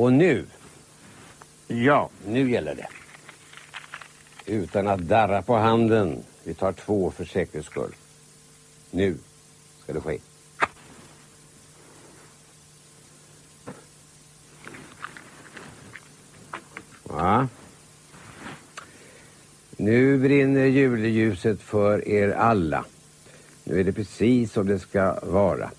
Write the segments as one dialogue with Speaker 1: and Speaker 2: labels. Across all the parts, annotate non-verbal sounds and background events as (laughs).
Speaker 1: Och nu,
Speaker 2: Ja.
Speaker 1: nu gäller det. Utan att darra på handen. Vi tar två för säkerhets skull. Nu ska det ske. Ja. Nu brinner juleljuset för er alla. Nu är det precis som det ska vara.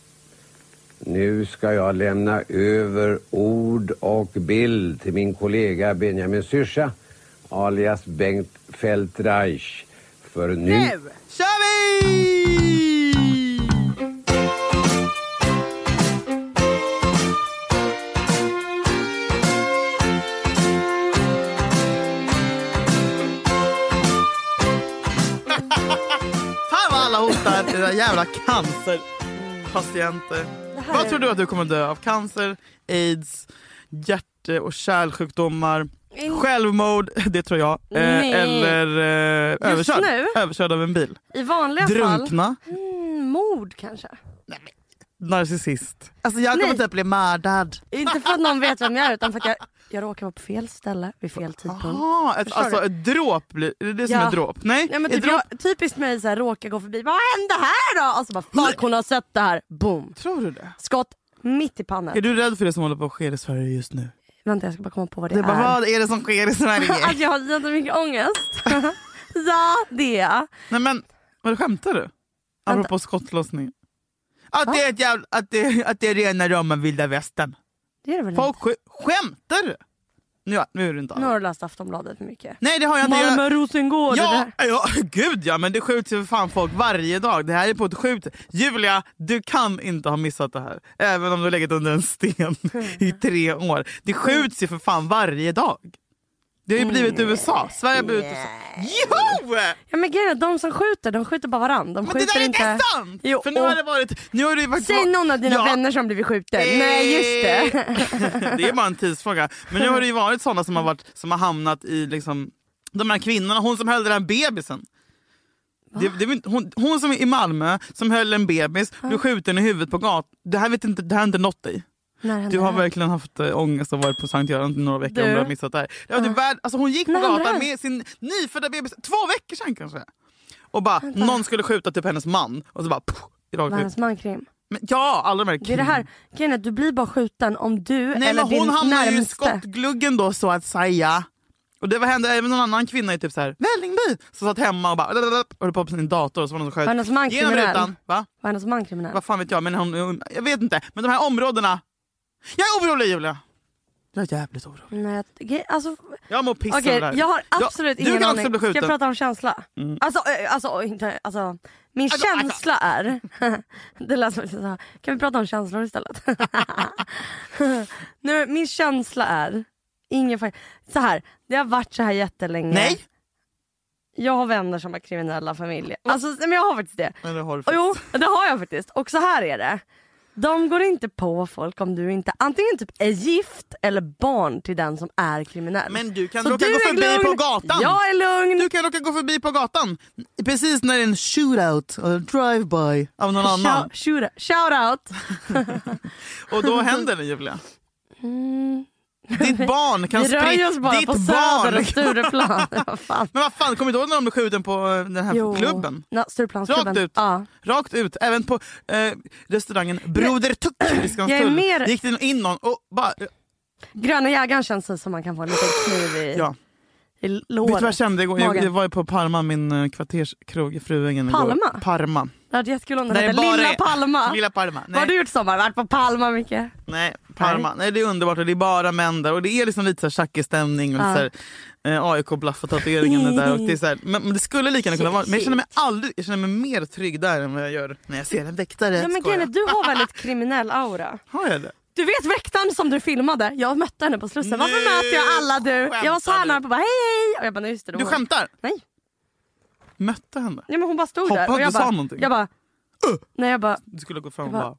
Speaker 1: Nu ska jag lämna över ord och bild till min kollega Benjamin Syrsa alias Bengt Feldreich. För nu...
Speaker 3: Nu kör vi! Fan vad alla hotar era jävla cancerpatienter. Vad tror du att du kommer dö av? Cancer, aids, hjärt och kärlsjukdomar, självmord, (laughs) det tror jag. Eh,
Speaker 4: Nej.
Speaker 3: eller eh, överkörd.
Speaker 4: nu?
Speaker 3: överkörd av en bil.
Speaker 4: I vanliga fall...
Speaker 3: Drunkna.
Speaker 4: Mm, mord kanske.
Speaker 3: Narcissist. Alltså jag kommer
Speaker 4: Nej.
Speaker 3: typ bli mördad.
Speaker 4: Inte för att någon vet vem jag är utan för att jag, jag råkar vara på fel ställe vid fel tidpunkt.
Speaker 3: Aha, ett,
Speaker 4: Förstår
Speaker 3: alltså
Speaker 4: du?
Speaker 3: ett dråp, blir- är det det som
Speaker 4: Ja.
Speaker 3: är dråp? Nej,
Speaker 4: Ja, men typ
Speaker 3: dråp...
Speaker 4: jag, typiskt mig så här, råkar gå förbi. Vad hände här då? Och så bara fuck hon har sett det här. Boom.
Speaker 3: Tror du det?
Speaker 4: Skott mitt i pannan.
Speaker 3: Är du rädd för det som håller på att ske i Sverige just nu?
Speaker 4: Vänta jag ska bara komma på vad det,
Speaker 3: Det är bara, vad är det som sker i Sverige? (laughs)
Speaker 4: att jag har jättemycket ångest. (laughs) ja det är jag.
Speaker 3: Nej men, vad skämtar du? Apropå skottlossning. Att det är, jävla, att det, att det är rena rama vilda västern.
Speaker 4: Det är det väl
Speaker 3: Folk sk- skämtar du? Nu, nu är det inte?
Speaker 4: Nu har du läst Aftonbladet för mycket.
Speaker 3: Nej det har jag inte. Jag-
Speaker 4: Malmö, Rosengård. det
Speaker 3: Ja, ja, (laughs) gud ja, men det skjuts ju för fan folk varje dag. Det här är på ett skjut. Julia, du kan inte ha missat det här. Även om du har legat under en sten (laughs) i tre år. Det skjuts ju för fan varje dag. Det har ju blivit USA. Sverige har blivit USA. Jo!
Speaker 4: Ja men grejen är de som skjuter, de skjuter bara varandra. De
Speaker 3: Men det
Speaker 4: skjuter
Speaker 3: där är
Speaker 4: inte...
Speaker 3: inte sant!
Speaker 4: Jo,
Speaker 3: för nu har det varit... Nu har det varit
Speaker 4: Säg någon av dina
Speaker 3: Ja.
Speaker 4: vänner som blivit skjuten. Nej just det. (laughs)
Speaker 3: det är bara en tidsfråga. Men nu har det ju varit sådana som har, varit, som har hamnat i liksom, de här kvinnorna. Hon som höll den här bebisen. Det, det, var inte- hon, hon som är i Malmö som höll en bebis, blev skjuten i huvudet på gatan. Det här, vet inte, det här har inte nått dig. Du har verkligen haft äh, ångest och varit på Sankt Göran några veckor
Speaker 4: Du.
Speaker 3: om du har missat det här. Det var typ värld, alltså hon gick på
Speaker 4: När
Speaker 3: gatan med sin nyfödda bebis, två veckor sedan kanske. Och bara, någon skulle skjuta typ hennes man och så bara ut.
Speaker 4: hennes man krim?
Speaker 3: Men, ja, alla de här
Speaker 4: Det är det här, grejen är att du blir bara skjuten om du
Speaker 3: Nej
Speaker 4: eller
Speaker 3: men
Speaker 4: din
Speaker 3: hon hamnade ju i skottgluggen då så att säga. Och det var hände även någon annan kvinna i typ så här, Vällingby som satt hemma och bara höll på på sin dator och så var det någon som sköt genom
Speaker 4: kriminell?
Speaker 3: rutan. Va?
Speaker 4: Var hennes man kriminell?
Speaker 3: Vad fan vet jag, men hon, jag vet inte. Men de här områdena. Jag är orolig Julia! Jag är jävligt orolig.
Speaker 4: Nej, ge- alltså,
Speaker 3: Jag mår piss
Speaker 4: Okej,
Speaker 3: över det här.
Speaker 4: jag har absolut
Speaker 3: du
Speaker 4: ingen
Speaker 3: kan också
Speaker 4: aning.
Speaker 3: bli
Speaker 4: Ska jag prata om känsla?
Speaker 3: Mm.
Speaker 4: Alltså, alltså, inte, alltså, min
Speaker 3: Alltså, alltså.
Speaker 4: känsla är... (laughs) det lät som jag kan vi prata om känslor istället? (laughs) nu, min känsla är... Ingen fa- så här, det har varit så här jättelänge.
Speaker 3: Nej!
Speaker 4: Jag har vänner som har kriminella familjer. Alltså, nej, men jag har faktiskt det.
Speaker 3: Men det har du
Speaker 4: Och jo, det har jag faktiskt. Och så här är det. De går inte på folk om du inte antingen typ är gift eller barn till den som är kriminell.
Speaker 3: Men du kan
Speaker 4: Så
Speaker 3: råka
Speaker 4: du
Speaker 3: gå förbi
Speaker 4: lugn,
Speaker 3: på gatan.
Speaker 4: Jag är lugn.
Speaker 3: Du kan råka gå förbi på gatan precis när det är en shootout eller drive-by av någon annan.
Speaker 4: Shoot, shout out. (laughs)
Speaker 3: Och då händer det Julia.
Speaker 4: Mm.
Speaker 3: Ditt (laughs) barn kan
Speaker 4: Vi rör oss bara
Speaker 3: Ditt
Speaker 4: på
Speaker 3: barn
Speaker 4: Söder och Stureplan. (laughs) Vad.
Speaker 3: Men vad fan, kommer du ihåg när de blev skjuten på eh, den här
Speaker 4: Jo.
Speaker 3: klubben?
Speaker 4: Ja, Stureplansklubben.
Speaker 3: Rakt ut.
Speaker 4: Ja.
Speaker 3: Rakt ut, även på eh, restaurangen Broder Tuck i Skanstull.
Speaker 4: mer-
Speaker 3: gick det in någon och bara...
Speaker 4: Gröna jägaren känns som man kan få en liten kniv i,
Speaker 3: Ja.
Speaker 4: i
Speaker 3: Vet du
Speaker 4: låret.
Speaker 3: vad jag kände igår? Jag, jag var ju på Parma, min eh, kvarterskrog i Fruängen.
Speaker 4: Palma?
Speaker 3: Parma.
Speaker 4: Det hade jättekul om den hette Lilla Palma.
Speaker 3: Lilla Parma.
Speaker 4: Vad har du gjort i sommar? Varit på Palma mycket?
Speaker 3: Nej, Parma. Nej. det är underbart och det är bara män där och det är liksom lite tjackig-stämning och
Speaker 4: Ja.
Speaker 3: eh, AIK blaffa tatueringen är där och det är så här, men, men det skulle lika gärna kunna vara men jag känner mig aldrig, jag känner mig mer trygg där än vad jag gör när jag ser en väktare.
Speaker 4: Ja, men är, du har väldigt (laughs) kriminell aura.
Speaker 3: Har jag det?
Speaker 4: Du vet väktaren som du filmade? Jag mötte henne på Slussen. Varför
Speaker 3: Nej,
Speaker 4: möter jag alla du? Jag var så här nära på bara hej hej. Och jag bara nej just det.
Speaker 3: Du skämtar?
Speaker 4: Nej.
Speaker 3: Mötte henne?
Speaker 4: nej men hon bara stod
Speaker 3: Hoppas
Speaker 4: där. Och
Speaker 3: du
Speaker 4: jag
Speaker 3: sa
Speaker 4: bara,
Speaker 3: någonting.
Speaker 4: Jag bara, nej jag bara,
Speaker 3: Du skulle gå fram och bara...
Speaker 4: bara-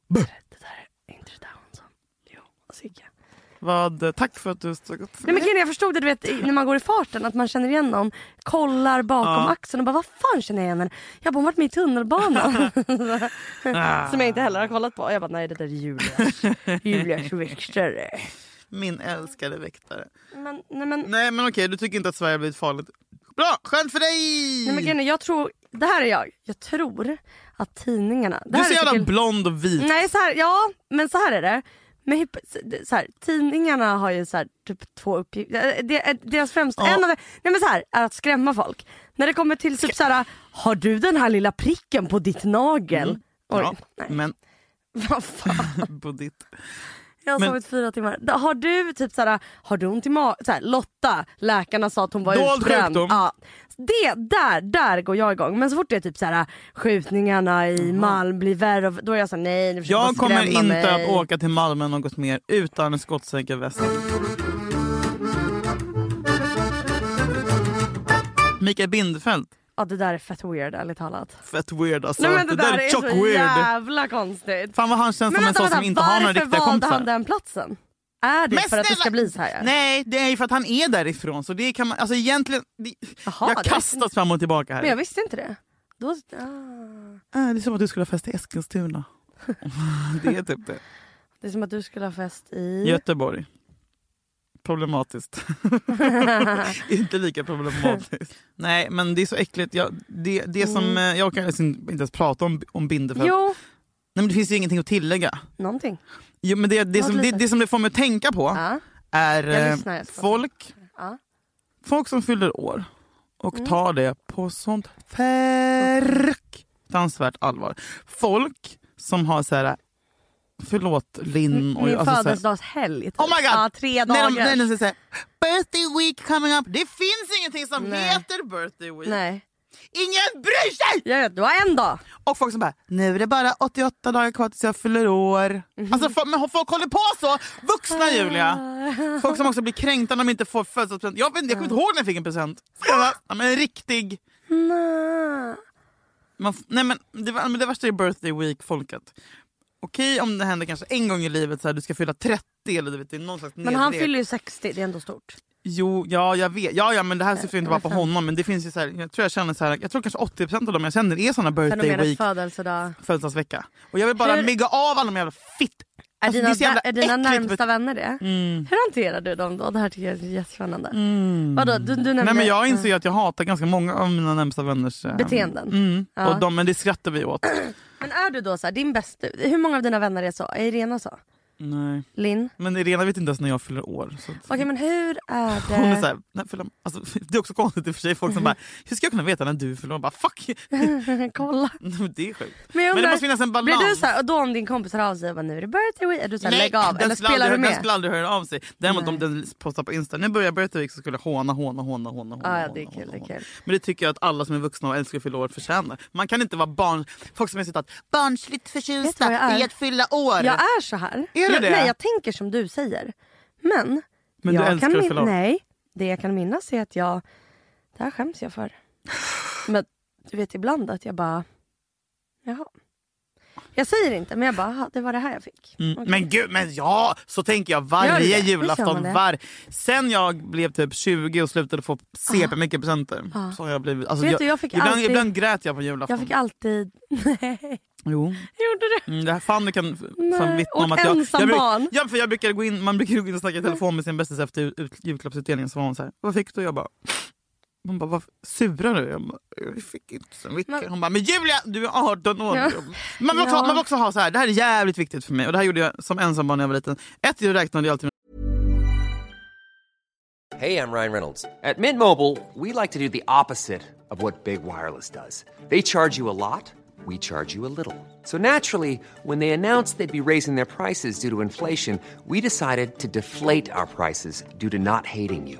Speaker 4: det där är inte det där hon sa. Jo, och så gick jag.
Speaker 3: Vad, eh, tack för att du stod upp för
Speaker 4: Nej men jag förstod det du vet, när man går i farten att man känner igen någon, kollar bakom
Speaker 3: Ja.
Speaker 4: axeln och bara vad fan känner jag igen henne? Jag bara hon har varit med i tunnelbanan. (laughs) (laughs) Som jag inte heller har kollat på. Jag bara nej det där är Julia. (laughs) Julia Schwechter.
Speaker 3: Min älskade väktare.
Speaker 4: Men, nej, men,
Speaker 3: Nej men okej, du tycker inte att Sverige har blivit farligt. Bra, skönt för dig!
Speaker 4: nej, men är, jag tror, det här är jag. Jag tror att tidningarna...
Speaker 3: Du är så jävla
Speaker 4: säkert-
Speaker 3: blond och vit.
Speaker 4: Nej, så här, ja, men så här är det. Hypo- så här, tidningarna har ju så här, typ två uppgifter. Det, är- deras främsta,
Speaker 3: Ja.
Speaker 4: en av det, nej men så här, är att skrämma folk. När det kommer till typ så här, har du den här lilla pricken på ditt nagel? Oj,
Speaker 3: Mm. Ja,
Speaker 4: nej.
Speaker 3: men (laughs)
Speaker 4: Vad fan, (laughs)
Speaker 3: på ditt...
Speaker 4: jag har
Speaker 3: Men-
Speaker 4: sovit fyra timmar. Har du typ så här, har du ont i magen? Lotta, läkarna sa att hon var
Speaker 3: Dold
Speaker 4: utbränd.
Speaker 3: sjukdom.
Speaker 4: Ja. Det, där, där går jag igång. Men så fort det är typ så här, skjutningarna i Malmö blir värre, då är jag så här, nej nu
Speaker 3: Jag kommer inte
Speaker 4: mig.
Speaker 3: att åka till Malmö något mer utan en skottsäker väst. Mikael Bindefeld.
Speaker 4: Ja det där är fett weird ärligt talat.
Speaker 3: Fett weird alltså.
Speaker 4: Nej men det, där
Speaker 3: är
Speaker 4: är så
Speaker 3: weird.
Speaker 4: jävla konstigt.
Speaker 3: Fan vad han känns som en sån som inte har några
Speaker 4: varför
Speaker 3: riktiga
Speaker 4: valde
Speaker 3: kompisar.
Speaker 4: han den platsen? Är det
Speaker 3: Men
Speaker 4: för att det ska bli så här?
Speaker 3: Nej, det är ju för att han är därifrån. Så det kan man, alltså egentligen, det,
Speaker 4: Jaha,
Speaker 3: jag
Speaker 4: det
Speaker 3: kastas fram och tillbaka här.
Speaker 4: Men jag visste inte det. Då, ah.
Speaker 3: Ah, det är som att du skulle ha fest i Eskilstuna. (laughs) det är typ det.
Speaker 4: Det är som att du skulle ha fest i...
Speaker 3: Göteborg. Problematiskt. (laughs) inte lika problematiskt. Nej men det är så äckligt. Jag, det, det som, eh, jag kan liksom inte ens prata om, om Bindefeld.
Speaker 4: Jo,
Speaker 3: Nej, men det finns ju ingenting att tillägga.
Speaker 4: någonting.
Speaker 3: Jo, men det, det,
Speaker 4: Något
Speaker 3: som, det, det som det får mig att tänka på
Speaker 4: Ja.
Speaker 3: är eh,
Speaker 4: lyssnar,
Speaker 3: folk,
Speaker 4: Ja.
Speaker 3: folk som fyller år och
Speaker 4: Mm.
Speaker 3: tar det på sånt fruktansvärt allvar. Folk som har så här Förlåt Linn. och-
Speaker 4: Min
Speaker 3: alltså
Speaker 4: födelsedagshelg. Typ.
Speaker 3: Oh my god!
Speaker 4: Ja, tre dagar.
Speaker 3: de, när de säger birthday week coming up. Det finns ingenting som
Speaker 4: Nej.
Speaker 3: heter birthday week.
Speaker 4: Nej,
Speaker 3: Ingen bryr sig!
Speaker 4: jag vet, du har en dag.
Speaker 3: Och folk som bara, nu är det bara 88 dagar kvar tills jag fyller år.
Speaker 4: Mhm.
Speaker 3: Alltså folk, men folk håller på så! Vuxna Julia! Folk som också blir kränkta när de inte får födelsedagspresent. Jag, vet jag kommer inte ihåg när jag fick en present. Ja, men en riktig...
Speaker 4: Nej.
Speaker 3: Man, nej men det, var- men det värsta är birthday week-folket. Okej om det händer kanske en gång i livet så här, du ska fylla 30 eller du vet, det är någon slags
Speaker 4: Men han
Speaker 3: nedre-
Speaker 4: fyller ju 60, det är ändå stort.
Speaker 3: Jo, ja jag vet. Ja, ja men det här syftar inte bara på honom. Men det finns ju så här, jag tror jag känner så här, jag tror kanske 80% av dem jag känner är såna birthday
Speaker 4: Fenomenet
Speaker 3: week,
Speaker 4: födelsedag.
Speaker 3: födelsedagsvecka. Och jag vill bara
Speaker 4: Hur-
Speaker 3: migga av alla de jävla fitt...
Speaker 4: Är
Speaker 3: Alltså, det
Speaker 4: dina,
Speaker 3: är så jävla
Speaker 4: är dina
Speaker 3: äckligt,
Speaker 4: närmsta
Speaker 3: vet-
Speaker 4: vänner det?
Speaker 3: Mm.
Speaker 4: Hur hanterar du dem då? Det här tycker jag är jättespännande. Vadå, du, du nämnde...
Speaker 3: Nej men jag inser ju att jag hatar ganska många av mina närmsta vänners eh,
Speaker 4: Beteenden.
Speaker 3: Mm.
Speaker 4: Ja.
Speaker 3: Och de, men det skrattar vi åt.
Speaker 4: Men är du då så här, din bästa, hur många av dina vänner är så? Är Irena så?
Speaker 3: Nej.
Speaker 4: Linn?
Speaker 3: Men Irena vet inte ens när jag fyller år. Så
Speaker 4: Okej men hur är det? (laughs)
Speaker 3: Hon är så här, nej, fyller, alltså, (laughs) det är också konstigt i och för sig, folk som bara (laughs) “hur ska jag kunna veta när du fyller år?” bara “fuck”.
Speaker 4: Kolla.
Speaker 3: det är sjukt.
Speaker 4: Men, jag
Speaker 3: Men det
Speaker 4: undrar,
Speaker 3: måste finnas en balans.
Speaker 4: Blir du så här, och då om din kompis hör av sig och bara, nu är det birthday week, är du så här, lägg av?
Speaker 3: den
Speaker 4: Eller spelar du
Speaker 3: aldrig, Den
Speaker 4: med?
Speaker 3: skulle aldrig höra av sig. Däremot
Speaker 4: Nej.
Speaker 3: om den postar på Insta, nu börjar birthday week så skulle jag håna, håna, håna, håna, håna.
Speaker 4: Ah, ja, det är kul, det är kul.
Speaker 3: Men det tycker jag att alla som är vuxna och älskar att fylla år förtjänar. Man kan inte vara barn, folk som är citat, barnsligt
Speaker 4: du
Speaker 3: förtjusta i att fylla år.
Speaker 4: Jag är så här.
Speaker 3: Är
Speaker 4: jag,
Speaker 3: det?
Speaker 4: Nej jag tänker som du säger. Men,
Speaker 3: Men
Speaker 4: jag kan min-. Nej, det jag kan minnas är att jag, det här skäms jag för. (sighs) Men du vet ibland att jag bara, jaha. Jag säger inte men jag bara, "Aha, det var det här jag fick.
Speaker 3: Mm.
Speaker 4: Okej.
Speaker 3: Men gud, men ja, så tänker jag varje julafton. Var... Sen jag blev typ 20 och slutade få CP mycket presenter
Speaker 4: Ah.
Speaker 3: så har jag blivit... Alltså,
Speaker 4: Vet
Speaker 3: jag,
Speaker 4: du, jag fick
Speaker 3: ibland,
Speaker 4: alltid-
Speaker 3: ibland grät jag på julafton.
Speaker 4: Jag fick alltid, nej,
Speaker 3: Jo.
Speaker 4: gjorde det?
Speaker 3: Mm, det här Fanny kan fan vittna om att jag...
Speaker 4: ensam
Speaker 3: jag bruk-
Speaker 4: barn.
Speaker 3: Ja, för jag brukar gå in, man brukar gå in och snacka i telefon med sin bästis efter ut, ut, julklappsutdelningen. Så var hon så här, vad fick du? Jag bara... Hon bara, vad surar du? Jag, bara, jag fick inte så mycket.
Speaker 4: Men-
Speaker 3: Hon bara, men Julia du är 18 år.
Speaker 4: Ja.
Speaker 3: Man, vill också,
Speaker 4: Ja.
Speaker 3: man vill också ha så här, det här är jävligt viktigt för mig. Och det här gjorde jag som ensam barn när jag var liten. Ett, jag räknade alltid
Speaker 5: Hey, I'm Ryan Reynolds. At Mint Mobile, we like to do the opposite of what Big Wireless does. They charge you a lot, we charge you a little. So naturally, when they announced they'd be raising their prices due to inflation, we decided to deflate our prices due to not hating you.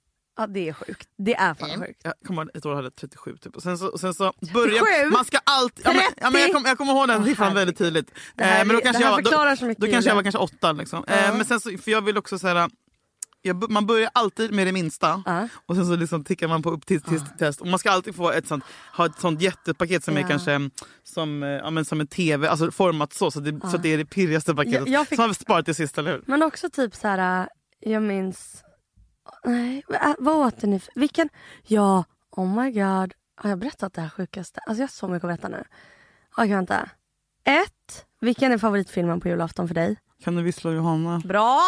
Speaker 4: Ja det är sjukt. Det är fan sjukt.
Speaker 3: Jag kommer ihåg ett år jag hade 37 typ. Och sen så, och sen så började
Speaker 4: 37?
Speaker 3: man ska alltid... Ja, men, ja, men jag, kommer, jag kommer ihåg den siffran väldigt
Speaker 4: herregud.
Speaker 3: tydligt.
Speaker 4: Det här
Speaker 3: Eh, men då
Speaker 4: är-
Speaker 3: kanske
Speaker 4: det här
Speaker 3: jag, då,
Speaker 4: så mycket,
Speaker 3: Då kanske jag var kanske åtta liksom. Eh, men sen så, för jag vill också säga jag, man börjar alltid med det minsta
Speaker 4: Ja.
Speaker 3: och sen så liksom tickar man på upp till, till test. Och man ska alltid få ett sånt, ha ett sånt jättepaket som är
Speaker 4: Ja.
Speaker 3: kanske mm, som, eh, ja, men som en tv, alltså format så, så, det, så att det är det pirrigaste paketet.
Speaker 4: Jag- jag fick-
Speaker 3: Som har sparat till sista, eller hur?
Speaker 4: Men också typ så här, äh, jag minns... Nej, äh, vad åt ni? för- Vilken? Ja, oh my god. Har jag berättat det här sjukaste? Alltså jag har så mycket att berätta nu. Okej, vänta. Ett. Vilken är favoritfilmen på julafton för dig?
Speaker 3: Kan du vissla Johanna?
Speaker 4: Bra!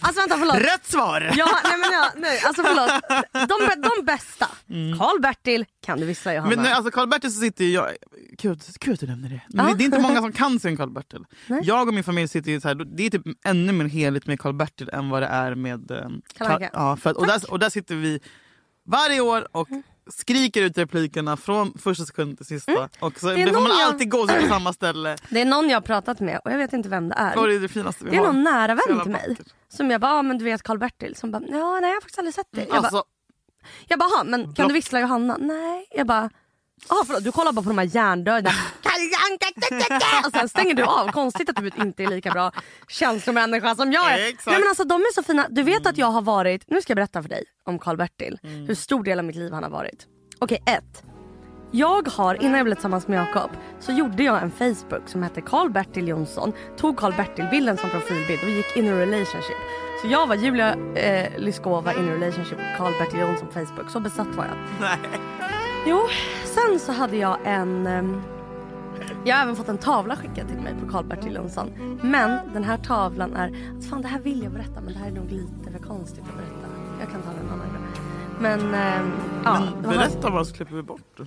Speaker 4: Alltså vänta, förlåt.
Speaker 3: Rätt svar!
Speaker 4: Ja, nej men ja, nej, alltså förlåt. De, de bästa. Karl-Bertil, kan du vissla Johanna?
Speaker 3: Men nej, alltså Karl-Bertil så sitter ju jag... Kul, att- kul att du nämner det. Men
Speaker 4: Ja.
Speaker 3: det är inte många som kan sin Karl-Bertil.
Speaker 4: Nej.
Speaker 3: Jag och min familj sitter ju så här, det är typ ännu mer heligt med Karl-Bertil än vad det är med... Eh,
Speaker 4: Kalle Anka.
Speaker 3: ja, för att, och, där, och där sitter vi varje år och skriker ut replikerna från första sekund till sista. Och så
Speaker 4: Mm.
Speaker 3: det får man
Speaker 4: jag-
Speaker 3: alltid gå på samma ställe. (clears throat)
Speaker 4: Det är någon jag har pratat med och jag vet inte vem det är.
Speaker 3: Vad är det finaste vi
Speaker 4: Det är
Speaker 3: har?
Speaker 4: någon nära vän till mig.
Speaker 3: vackert.
Speaker 4: Som jag bara, ah, men du vet Karl-Bertil? Som bara, ja nej jag har faktiskt aldrig sett det. Jag bara,
Speaker 3: Alltså,
Speaker 4: Jag bara, "Ha, men kan du vissla Johanna? Nej. Jag bara, ah, förlåt du kollar bara på de här hjärndöda. (laughs) (laughs) och sen stänger du av. Konstigt att du inte är lika bra känslomänniska som jag är.
Speaker 3: Exakt.
Speaker 4: Nej, men alltså, de är så fina. Du vet att jag har varit, nu ska jag berätta för dig om Karl-Bertil. Hur stor del av mitt liv han har varit. Okej, ett. Jag har, innan jag blev tillsammans med Jakob, så gjorde jag en Facebook som hette Karl-Bertil Jonsson. Tog Karl-Bertil-bilden som profilbild och gick in i relationship. Så jag var Julia eh, Lyskova in i relationship med Karl-Bertil Jonsson på Facebook. Så besatt var jag.
Speaker 3: nej.
Speaker 4: Jo, sen så hade jag en... ehm, jag har även fått en tavla skickad till mig på Karl-Bertil Jonsson. Men den här tavlan är... Alltså fan det här vill jag berätta men det här är nog lite för konstigt att berätta. Jag kan ta den en annan gång. Men... ehm, ja,
Speaker 3: Men berätta bara så klipper vi bort det.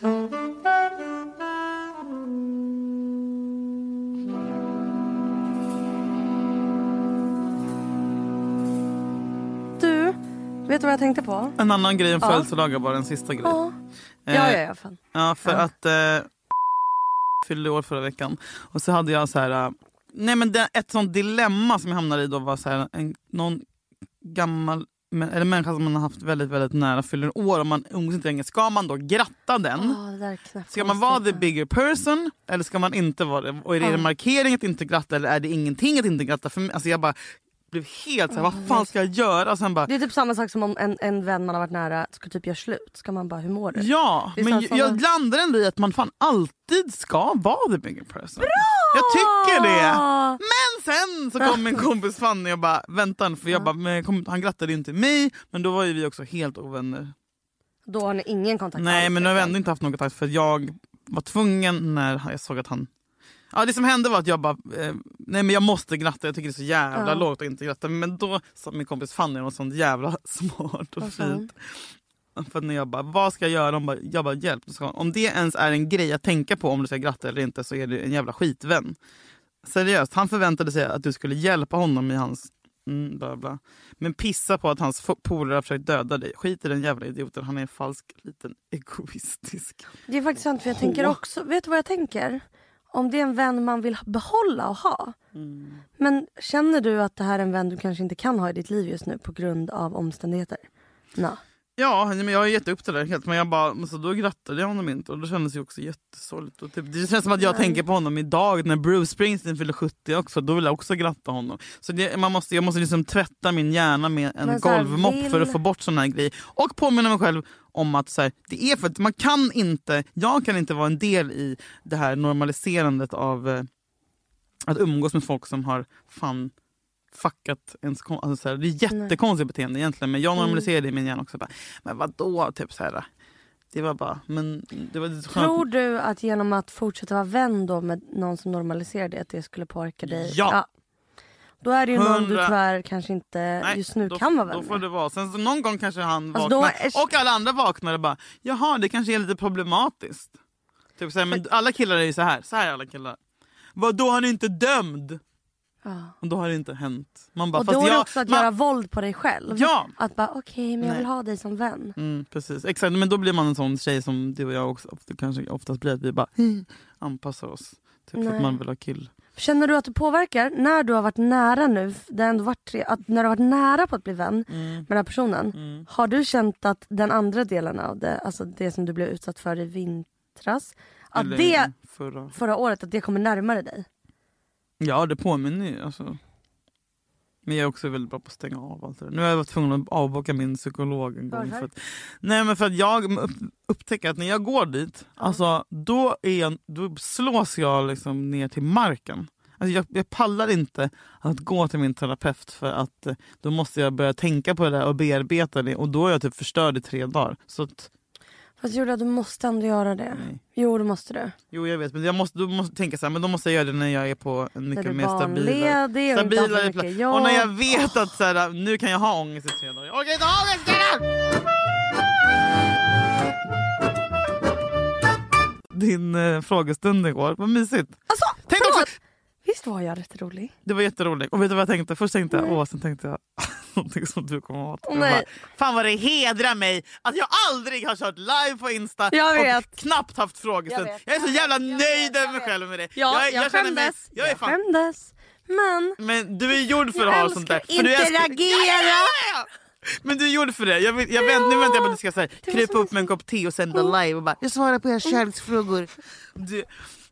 Speaker 4: Du, vet du vad jag tänkte på?
Speaker 3: En annan grej än
Speaker 4: Ja.
Speaker 3: födelsedagar bara, en sista grej.
Speaker 4: Ja, ja, ja, ja fan.
Speaker 3: Ja, för
Speaker 4: Ja.
Speaker 3: att eh, fyllde år förra veckan. Och så hade jag så här... eh, Nej men det, ett sånt dilemma som jag hamnade i då var så här, en, någon gammal eller människa som man har haft väldigt väldigt nära fyller år och man umgås inte längre. Ska man då gratta den?
Speaker 4: Knäppt
Speaker 3: Ska man vara the bigger person eller ska man inte vara det? Och är det
Speaker 4: Ja.
Speaker 3: en markering att inte gratta eller är det ingenting att inte gratta? För mig, alltså jag bara blev helt så här, vad fan ska jag göra? Och sen bara,
Speaker 4: Det är typ samma sak som om en, en vän man har varit nära ska typ göra slut. Ska man bara, hur mår du?
Speaker 3: Ja, men jag,
Speaker 4: såna-
Speaker 3: jag landar ändå i att man fan alltid ska vara the bigger person. Bra! Jag tycker det! Men sen så kom min (laughs) kompis Fanny och bara vänta nu", för jag bara, kom, han grattade inte mig men då var ju vi också helt ovänner.
Speaker 4: Då har ni ingen kontakt
Speaker 3: Nej men nu har vi
Speaker 4: liksom.
Speaker 3: ändå inte haft någon kontakt för jag var tvungen när jag såg att han Ja det som hände var att jag bara, eh, nej men jag måste gratta, jag tycker det är så jävla
Speaker 4: Ja.
Speaker 3: lågt att inte gratta. Men då sa min kompis Fanny något sånt jävla (laughs) smart och
Speaker 4: hon?
Speaker 3: fint. För när jag bara, vad ska jag göra? De bara, jag bara, hjälp. Hon, Om det ens är en grej att tänka på om du ska gratta eller inte så är du en jävla skitvän. Seriöst, han förväntade sig att du skulle hjälpa honom i hans Mm, bla bla. Men pissa på att hans polare har försökt döda dig. Skit i den jävla idioten, han är en falsk liten egoistisk.
Speaker 4: Det är faktiskt sant för jag tänker också, vet du vad jag tänker? Om det är en vän man vill behålla och ha.
Speaker 3: Mm.
Speaker 4: Men känner du att det här är en vän du kanske inte kan ha i ditt liv just nu på grund av omständigheter? Nej.
Speaker 3: Ja, men jag har gett upp det där helt. Men jag bara, men så då grattade jag honom inte och det kändes ju också jättesorgligt. Och typ, det känns som att jag tänker på honom idag när Bruce Springsteen fyller 70 också. Då vill jag också gratta honom. Så det, man måste, jag måste liksom tvätta min hjärna med en golvmopp
Speaker 4: vill-
Speaker 3: för att få bort såna här grejer. Och påminna mig själv om att så här, det är för att man kan inte, jag kan inte vara en del i det här normaliserandet av eh, att umgås med folk som har fan fuckat ens alltså så här, Det är jättekonstigt beteende egentligen men jag normaliserar det i min hjärna också. Bara, men vadå? Typ så här, det var bara... Men det var skönt.
Speaker 4: Tror du att genom att fortsätta vara vän då med någon som normaliserar det att det skulle påverka dig?
Speaker 3: Ja.
Speaker 4: Då är det ju någon du tyvärr kanske inte
Speaker 3: Nej,
Speaker 4: just nu
Speaker 3: då,
Speaker 4: kan vara vän
Speaker 3: Då får
Speaker 4: med.
Speaker 3: det vara. Sen så någon gång kanske han
Speaker 4: Alltså,
Speaker 3: vaknar
Speaker 4: är-
Speaker 3: och alla andra vaknar och bara jaha det kanske är lite problematiskt. Typ så här, men alla killar är ju så här. Så här är alla killar. Vadå han är inte dömd?
Speaker 4: Ja.
Speaker 3: Och då har det inte hänt. Man bara,
Speaker 4: Och då är det
Speaker 3: jag,
Speaker 4: också att
Speaker 3: man,
Speaker 4: göra våld på dig själv.
Speaker 3: Ja.
Speaker 4: Att bara okej men jag vill ha dig som vän.
Speaker 3: Mm, precis, exakt. Men då blir man en sån tjej som du och jag också ofta, kanske oftast blir. Att vi bara (laughs) anpassar oss. Typ för att man vill ha kill.
Speaker 4: Känner du att du påverkar när du har varit nära nu, det ändå varit tre, att när du har varit nära på att bli vän
Speaker 3: Mm.
Speaker 4: med den här personen. Har du känt att den andra delen av det, alltså det som du blev utsatt för i vintras, att
Speaker 3: Eller
Speaker 4: det
Speaker 3: Förra.
Speaker 4: förra året, att det kommer närmare dig?
Speaker 3: Ja det påminner ju. Alltså. Men jag är också väldigt bra på att stänga av allt det där. Nu har jag varit tvungen att avboka min psykolog en gång. För att, nej men för att jag upp, upptäcker att när jag går dit, alltså, då, är jag, då slås jag liksom ner till marken. Alltså jag, jag pallar inte att gå till min terapeut för att eh, då måste jag börja tänka på det där och bearbeta det och då är jag typ förstörd i tre dagar. Så att,
Speaker 4: Fast Julia du måste ändå göra det.
Speaker 3: Nej.
Speaker 4: Jo det måste du.
Speaker 3: jo jag vet men jag måste, då måste tänka så här, men då måste jag göra det när jag är på en mycket
Speaker 4: du är
Speaker 3: mer stabilare stabilare plats.
Speaker 4: jobb.
Speaker 3: Och när jag vet att så här, nu kan jag ha ångest i tre dagar. Jag orkar inte ha ångest! Din eh, frågestund igår, vad mysigt.
Speaker 4: Alltså
Speaker 3: Tänk
Speaker 4: förlåt!
Speaker 3: också-
Speaker 4: Visst var jag rätt rolig?
Speaker 3: Det var jätteroligt. Och vet du vad jag tänkte? Först tänkte jag åh, sen tänkte jag (laughs) någonting som du kommer ihåg.
Speaker 4: Åh, nej.
Speaker 3: Fan vad det hedrar mig att jag aldrig har kört live på Insta
Speaker 4: Jag
Speaker 3: och knappt haft frågestund.
Speaker 4: Jag
Speaker 3: Jag, är så jävla
Speaker 4: Jag
Speaker 3: nöjd
Speaker 4: jag
Speaker 3: över mig själv med det.
Speaker 4: Ja, jag,
Speaker 3: känner mig-
Speaker 4: skämdes.
Speaker 3: jag är
Speaker 4: jag
Speaker 3: fan
Speaker 4: skämdes. Men
Speaker 3: Men du är gjord för
Speaker 4: Jag
Speaker 3: att ha sånt där. För du
Speaker 4: interagera.
Speaker 3: Ja, ja, ja, ja. Men du är gjord för det. Jag, jag vänt, nu väntar jag på att du ska så här,
Speaker 4: var
Speaker 3: krypa upp med en kopp te och sända live och bara jag svarar på era kärleksfrågor. Du,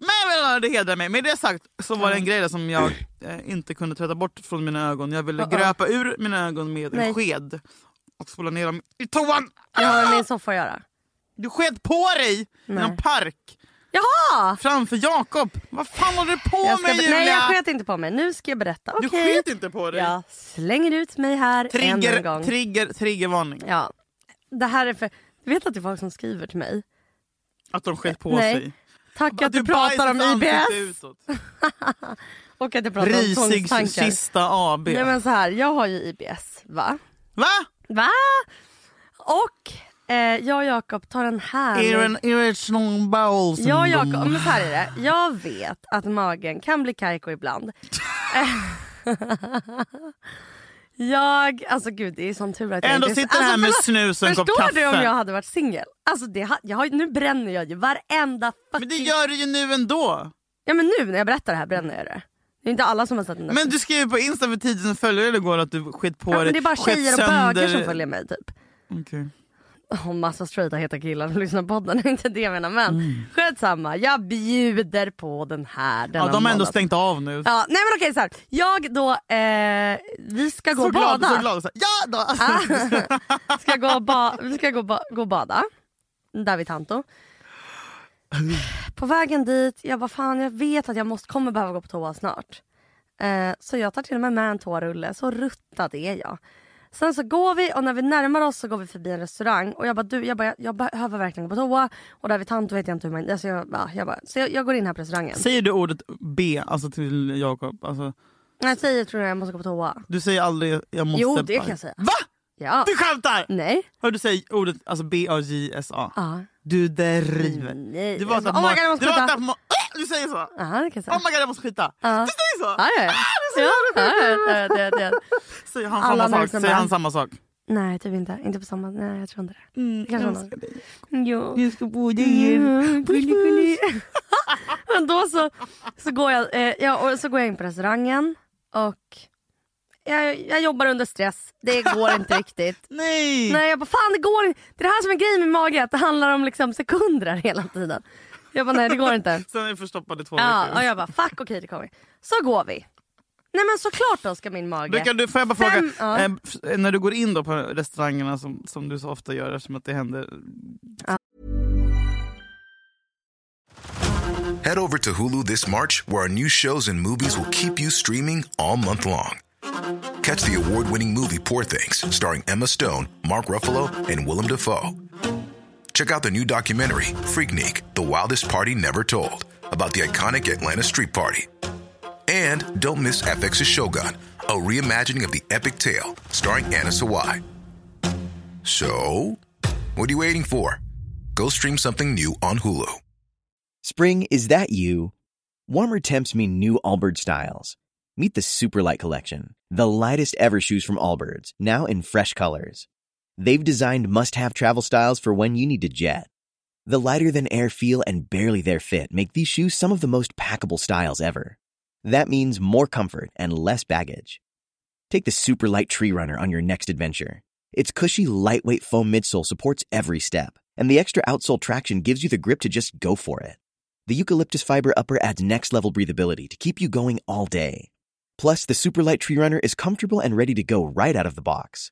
Speaker 3: men jag vill, det hedrar mig. Med det sagt så var det en grej som jag (clears throat) eh, inte kunde tvätta bort från mina ögon. Jag ville
Speaker 4: Uh-oh.
Speaker 3: gröpa ur mina ögon med
Speaker 4: Nej.
Speaker 3: en sked och spola ner dem i toan.
Speaker 4: jag har med min soffa att göra.
Speaker 3: Du sked på dig i
Speaker 4: Nej.
Speaker 3: någon park
Speaker 4: Jaha!
Speaker 3: framför Jakob. Vad fan håller du på
Speaker 4: Jag ska
Speaker 3: med
Speaker 4: be-
Speaker 3: Julia?
Speaker 4: nej jag sket inte på mig. Nu ska jag berätta.
Speaker 3: du
Speaker 4: Okej.
Speaker 3: sket inte på dig.
Speaker 4: Jag slänger ut mig här än en
Speaker 3: Trigger,
Speaker 4: gång.
Speaker 3: trigger, triggervarning.
Speaker 4: Ja. Det här är för... Du vet att det är folk som skriver till mig.
Speaker 3: Att de sket på
Speaker 4: Nej.
Speaker 3: sig.
Speaker 4: Tack (laughs) att du pratar om IBS och att jag pratar om
Speaker 3: Risig
Speaker 4: tvångstankar.
Speaker 3: kista AB.
Speaker 4: Nej men så här, jag har ju IBS va?
Speaker 3: Va?
Speaker 4: Va? Och eh, jag och Jakob tar en härlig...
Speaker 3: Är det en irrational bowel syndrome?
Speaker 4: Jag och Jakob, men så här är det. Jag vet att magen kan bli kajko ibland. (laughs) (laughs) jag, alltså gud det är sån tur att jag
Speaker 3: Ändå sitter här med
Speaker 4: förlåt,
Speaker 3: snus och en kopp
Speaker 4: Förstår
Speaker 3: kaffe.
Speaker 4: du om jag hade varit singel? Alltså det, jag har, nu bränner jag ju varenda fucking...
Speaker 3: Men det gör du ju nu ändå.
Speaker 4: Ja men nu när jag berättar det här bränner jag det. Det är inte alla som har sett den där
Speaker 3: Men du skrev på Insta för 10 000 följare igår att du skit på
Speaker 4: ja,
Speaker 3: dig.
Speaker 4: men Det är bara tjejer och bögar som följer mig typ.
Speaker 3: Okej. (laughs)
Speaker 4: Och massa straighta heta killar som lyssnar på podden, (laughs) inte det jag menar men mm. skitsamma, jag bjuder på den här denna
Speaker 3: Ja, de har ändå
Speaker 4: månad.
Speaker 3: stängt av nu.
Speaker 4: Ja, nej men okej så här. jag då, eh, vi ska gå
Speaker 3: så
Speaker 4: och
Speaker 3: glad,
Speaker 4: bada.
Speaker 3: så glad. Så, ja då!
Speaker 4: Ah. (laughs) ska gå ba- vi ska gå, ba- gå och bada, där vid Tanto. På vägen dit, jag bara fan jag vet att jag måste, kommer behöva gå på toa snart. Eh, så jag tar till och med med en toarulle, så ruttad är jag. Sen så går vi och när vi närmar oss så går vi förbi en restaurang och jag bara du jag, bara, jag behöver verkligen gå på toa och där vid Tanto vet jag inte hur man... Alltså jag, ja, jag bara, så jag, jag går in här på restaurangen.
Speaker 3: Säger du ordet B alltså till Jakob? Alltså,
Speaker 4: Jag säger tror jag jag måste gå på toa.
Speaker 3: du säger aldrig jag måste...
Speaker 4: Jo, det kan jag säga.
Speaker 3: Va?
Speaker 4: Ja.
Speaker 3: Du skämtar?
Speaker 4: Nej.
Speaker 3: Hör du säger ordet alltså B-A-J-S-A?
Speaker 4: Ja.
Speaker 3: Du driver.
Speaker 4: Nej.
Speaker 3: Du var
Speaker 4: Jag
Speaker 3: så
Speaker 4: bara, oh my god jag måste
Speaker 3: du du säger så?
Speaker 4: Ja det kan jag säga.
Speaker 3: Oh my god jag måste skita.
Speaker 4: Ja.
Speaker 3: Du säger så?
Speaker 4: Ja, ja, ja, ja.
Speaker 3: Säger han
Speaker 4: Alla
Speaker 3: samma sak?
Speaker 4: sina
Speaker 3: Säger han
Speaker 4: män.
Speaker 3: samma sak?
Speaker 4: Nej typ inte. Inte på samma... Nej jag tror inte det.
Speaker 3: Mm, jag älskar dig.
Speaker 4: Jo.
Speaker 3: Jag ska bo
Speaker 4: Mm, gulli, gulli. (laughs) Men då så, så, går jag, eh, ja, och så går jag in på restaurangen och jag, jag jobbar under stress. Det går inte (laughs) riktigt.
Speaker 3: Nej!
Speaker 4: Nej jag bara fan det går inte. Det är det här som är grejen med mage, att det handlar om liksom sekunder (laughs) hela tiden. Jag bara nej det går inte. (laughs)
Speaker 3: Sen är jag förstoppad i två
Speaker 4: Ja,
Speaker 3: veckor.
Speaker 4: och jag bara fuck okej det kommer. Så går vi. Nej men såklart då ska min mage.
Speaker 3: Brukar du, får jag bara
Speaker 4: Fem-
Speaker 3: fråga,
Speaker 4: ja.
Speaker 3: eh, f- när du går in då på restaurangerna som, som du så ofta gör eftersom att det händer
Speaker 6: Head over to Hulu this March, where our new shows and movies will keep you streaming all month long. Catch the award winning movie Poor Things, starring Emma Stone, Mark Ruffalo, and Willem Dafoe. Check out the new documentary, Freaknik The Wildest Party Never Told, about the iconic Atlanta Street Party. And don't miss FX's Shogun, a reimagining of the epic tale, starring Anna Sawai. So, what are you waiting for? Go stream something new on Hulu.
Speaker 7: Spring, is that you? Warmer temps mean new Allbirds styles. Meet the Superlight Collection, the lightest ever shoes from Allbirds, now in fresh colors. They've designed must have travel styles for when you need to jet. The lighter than air feel and barely there fit make these shoes some of the most packable styles ever. That means more comfort and less baggage. Take the Superlight Tree Runner on your next adventure. Its cushy, lightweight foam midsole supports every step, and the extra outsole traction gives you the grip to just go for it. The eucalyptus fiber upper adds next level breathability to keep you going all day. Plus, the Superlight Tree Runner is comfortable and ready to go right out of the box.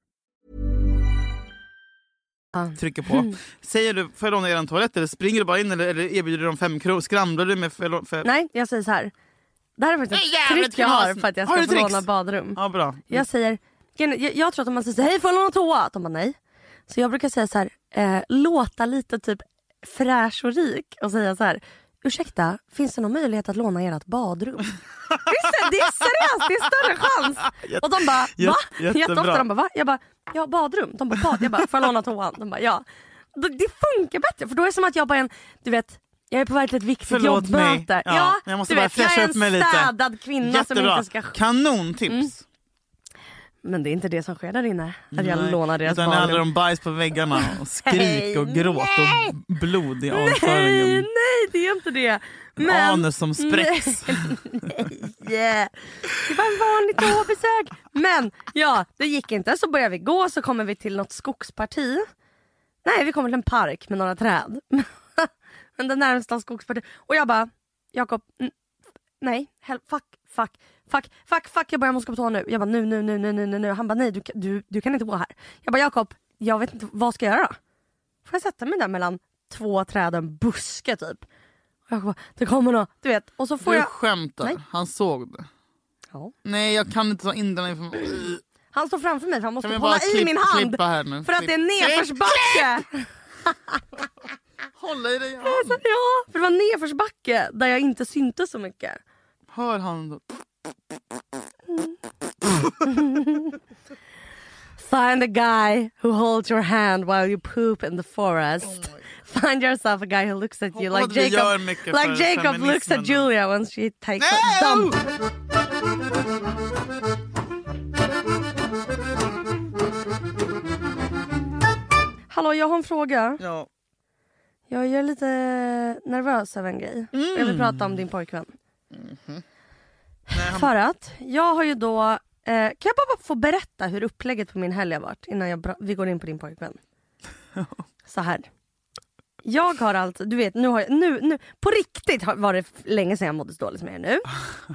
Speaker 3: Trycker på. Säger du får jag låna er toalett eller springer du bara in eller, eller erbjuder du dem fem kronor? Skramlar du med... För, för...
Speaker 4: Nej, jag säger så här. Det här är faktiskt ett trick jag har för att jag ska få
Speaker 3: tricks?
Speaker 4: låna badrum.
Speaker 3: Ja, bra.
Speaker 4: Jag säger, jag, jag tror att om man säger hej får jag låna toa? De bara nej. Så jag brukar säga så här, eh, låta lite typ fräsch och rik och säga så här, ursäkta, finns det någon möjlighet att låna ert badrum? Är det är seriöst, det är större chans. Och de bara, va?
Speaker 3: Jätte- jättebra.
Speaker 4: Jätteofta de bara, va? Jag bara, ja badrum. De bara, bad. Jag bara, får jag låna toan? De bara, ja. Det funkar bättre för då är det som att jag bara är en, du vet, jag är på väg till ett viktigt
Speaker 3: Förlåt mig.
Speaker 4: jobbmöte.
Speaker 3: Ja, jag måste bara
Speaker 4: vet, jag
Speaker 3: fräscha
Speaker 4: är
Speaker 3: upp mig
Speaker 4: en
Speaker 3: lite.
Speaker 4: städad kvinna som
Speaker 3: Jättebra.
Speaker 4: inte ska
Speaker 3: Kanontips.
Speaker 4: Men det är inte det som sker där inne. Att jag
Speaker 3: Nej,
Speaker 4: lånar deras
Speaker 3: Utan det om bajs på väggarna och (laughs) skrik
Speaker 4: Nej,
Speaker 3: och gråt och blod i
Speaker 4: Nej,
Speaker 3: avföringen.
Speaker 4: nej det är inte det. Men,
Speaker 3: Anus som spräcks. (laughs)
Speaker 4: Yeah. Det var en vanlig toabesök. Men ja, det gick inte. Så börjar vi gå så kommer vi till något skogsparti. Nej, vi kommer till en park med några träd. (laughs) Men det närmsta skogspartiet. Och jag bara, Jakob, nej, fuck, fuck, fuck, fuck, fuck, jag bara jag måste gå på toa nu. Jag bara nu, nu, nu, nu, nu, nu. Han bara nej, du, du, du kan inte gå här. Jag bara Jakob, jag vet inte, vad ska jag göra? Får jag sätta mig där mellan två träd och en buske typ? Och jag bara, det kommer något, du vet. Och så får
Speaker 3: Du
Speaker 4: jag...
Speaker 3: skämtar.
Speaker 4: Nej.
Speaker 3: Han såg det.
Speaker 4: Ja.
Speaker 3: Nej, jag kan inte ta in den informationen.
Speaker 4: Han står framför mig för han måste hålla
Speaker 3: bara
Speaker 4: i
Speaker 3: klipp-
Speaker 4: min hand. För att det är
Speaker 3: Klipp.
Speaker 4: nedförsbacke. (laughs)
Speaker 3: Hålla i dig. (laughs)
Speaker 4: ja, för det var nedförsbacke där jag inte syntes så mycket.
Speaker 3: Hör han då? (laughs)
Speaker 4: Find a guy who holds your hand while you poop in the forest. Find yourself a guy who looks at you like Jacob, like Jacob looks at. Julia when she takes a
Speaker 3: Nej!
Speaker 4: dump. Hallå, jag har en fråga.
Speaker 3: Ja.
Speaker 4: Jag är lite nervös över en grej. Jag vill prata om din pojkvän. För att jag har ju då... Eh, kan jag bara få berätta hur upplägget på min helg har varit innan jag, vi går in på din pojkvän? (laughs) Så här. Jag har alltså, du vet nu har jag, nu, nu, på riktigt har- var det länge sedan jag mådde så dåligt som jag gör nu.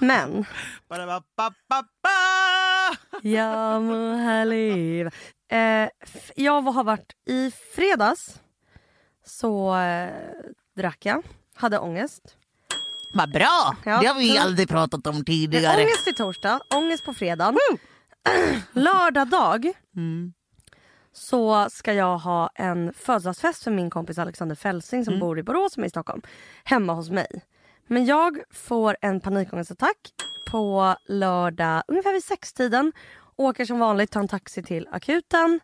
Speaker 4: (laughs) Men
Speaker 3: Ba-da-ba-ba-ba-ba!
Speaker 4: jag må här leva. Eh, jag har varit i fredags så eh, drack jag, hade ångest.
Speaker 3: Vad bra!
Speaker 4: Ja.
Speaker 3: Det har vi aldrig pratat om tidigare.
Speaker 4: Ångest i torsdag, ångest på fredag. Lördag dag
Speaker 3: Mm.
Speaker 4: så ska jag ha en födelsedagsfest för min kompis Alexander Fälsing som bor i Borås som är i Stockholm. Hemma hos mig. Men jag får en panikångestattack på lördag ungefär vid sextiden. Åker som vanligt, tar en taxi till akuten.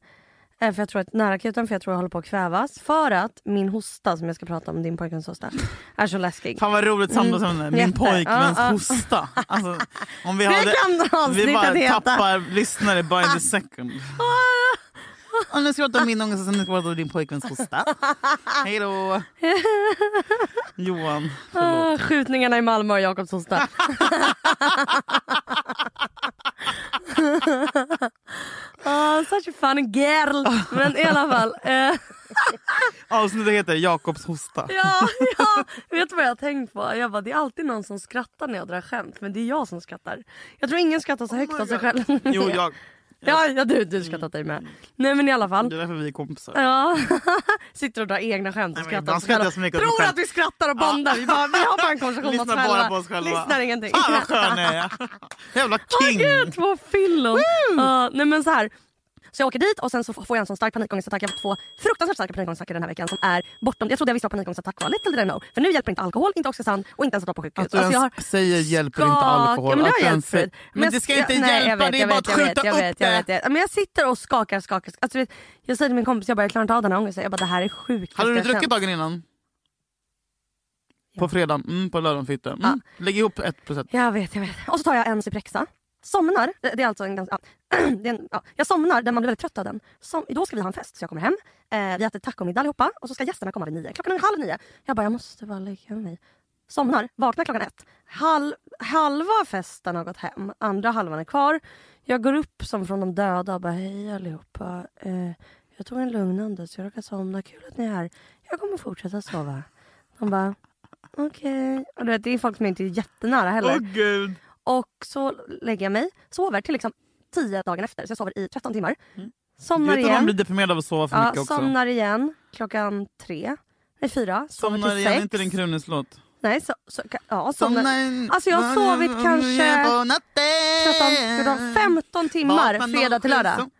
Speaker 4: Eh, För jag tror att, nära akuten för jag tror jag håller på att kvävas. För att min hosta som jag ska prata om, din pojkväns hosta, är så läskig.
Speaker 3: Fan vad roligt samtalsämne. Min
Speaker 4: Mm. Jätte.
Speaker 3: pojkväns
Speaker 4: Ja, ja.
Speaker 3: hosta. Alltså, om vi hade, vi bara
Speaker 4: heta.
Speaker 3: tappar lyssnare by the second. Och nu ska jag prata om min ångest och sen ska jag prata om din pojkväns hosta. (laughs) Hej då! Johan, förlåt.
Speaker 4: Ah, skjutningarna i Malmö och Jakobs hosta. (laughs) (laughs) Ah, such a funny girl. (laughs) Men i alla fall. Eh, (laughs)
Speaker 3: Avsnittet heter Jakobs hosta.
Speaker 4: ja, ja, (laughs) vet du vad jag har tänkt på? Jag bara, det är alltid någon som skrattar när jag drar skämt. Men det är jag som skrattar. Jag tror ingen skrattar så högt av sig själv.
Speaker 3: Jo, jag.
Speaker 4: Ja, ja du, du skrattar åt dig med. Nej men i alla fall.
Speaker 3: Det är därför vi är kompisar.
Speaker 4: Ja. (laughs) Sitter och drar egna skämt och
Speaker 3: Nej,
Speaker 4: skrattar.
Speaker 3: ibland skrattar jag så mycket åt mig
Speaker 4: Tror
Speaker 3: själv.
Speaker 4: att vi skrattar och bondar. Vi, bara, vi har bara en konversation
Speaker 3: Lyssnar bara på oss själva.
Speaker 4: Lyssnar ingenting.
Speaker 3: Fan vad skön jag är. (laughs) Jävla king.
Speaker 4: Gud, två fyllon! Ja, nej men så här. Så jag åker dit och sen så får jag en sån stark panikångestattack. Jag har fått två fruktansvärt starka panikångestattacker den här veckan som är bortom... Jag trodde jag visste vad panikångestattack var. Little did I know. För nu hjälper inte alkohol, inte Oxysan och inte ens att vara på sjukhus.
Speaker 3: Att du
Speaker 4: Alltså, jag
Speaker 3: ens
Speaker 4: har
Speaker 3: säger hjälper inte alkohol.
Speaker 4: Ja, men det har hjälpt förut.
Speaker 3: Men det ska inte
Speaker 4: jag
Speaker 3: hjälpa,
Speaker 4: vet,
Speaker 3: det är bara att skjuta
Speaker 4: vet, jag
Speaker 3: upp
Speaker 4: vet, jag vet, jag vet. Men jag sitter och skakar, skakar. Alltså, vet, jag säger till min kompis, jag bara jag klarar inte av den här ångesten. Jag bara det här är sjukt.
Speaker 3: Hade du druckit dagen innan? På fredagen, mm, på lördagen fick. Mm. Lägg ihop ett plus ett.
Speaker 4: Jag vet, jag vet. Och så tar jag en Cyprexa. Somnar, det är alltså en ganska... Ja, (clears throat) en, ja, jag somnar där man blir väldigt trött av den. Som, då ska vi ha en fest så jag kommer hem. Eh, vi äter tacomiddag allihopa och så ska gästerna komma vid nio. Klockan är halv nio. Jag bara, jag måste bara lägga mig. Somnar, vaknar klockan ett. Halv, halva festen har gått hem, andra halvan är kvar. Jag går upp som från de döda och bara, hej allihopa. Eh, jag tog en lugnande så jag råkade somna. Kul att ni är här. Jag kommer fortsätta sova. De bara, okej. Och Det är folk som inte är jättenära heller.
Speaker 3: Åh gud.
Speaker 4: Och så lägger jag mig, sover till liksom 10 dagen efter. Så jag sover i 13 timmar. Somnar
Speaker 3: Vet du man
Speaker 4: igen.
Speaker 3: blir deprimerad av att sova för
Speaker 4: Ja,
Speaker 3: mycket också?
Speaker 4: somnar igen klockan tre. Nej, fyra.
Speaker 3: Somnar igen,
Speaker 4: sex.
Speaker 3: inte din Krunis-låt.
Speaker 4: Nej, så, så, ja, somnar.
Speaker 3: Somnar
Speaker 4: Alltså jag har sovit kanske
Speaker 3: på natten.
Speaker 4: 13, 14, 15 timmar fredag till lördag.
Speaker 3: 07.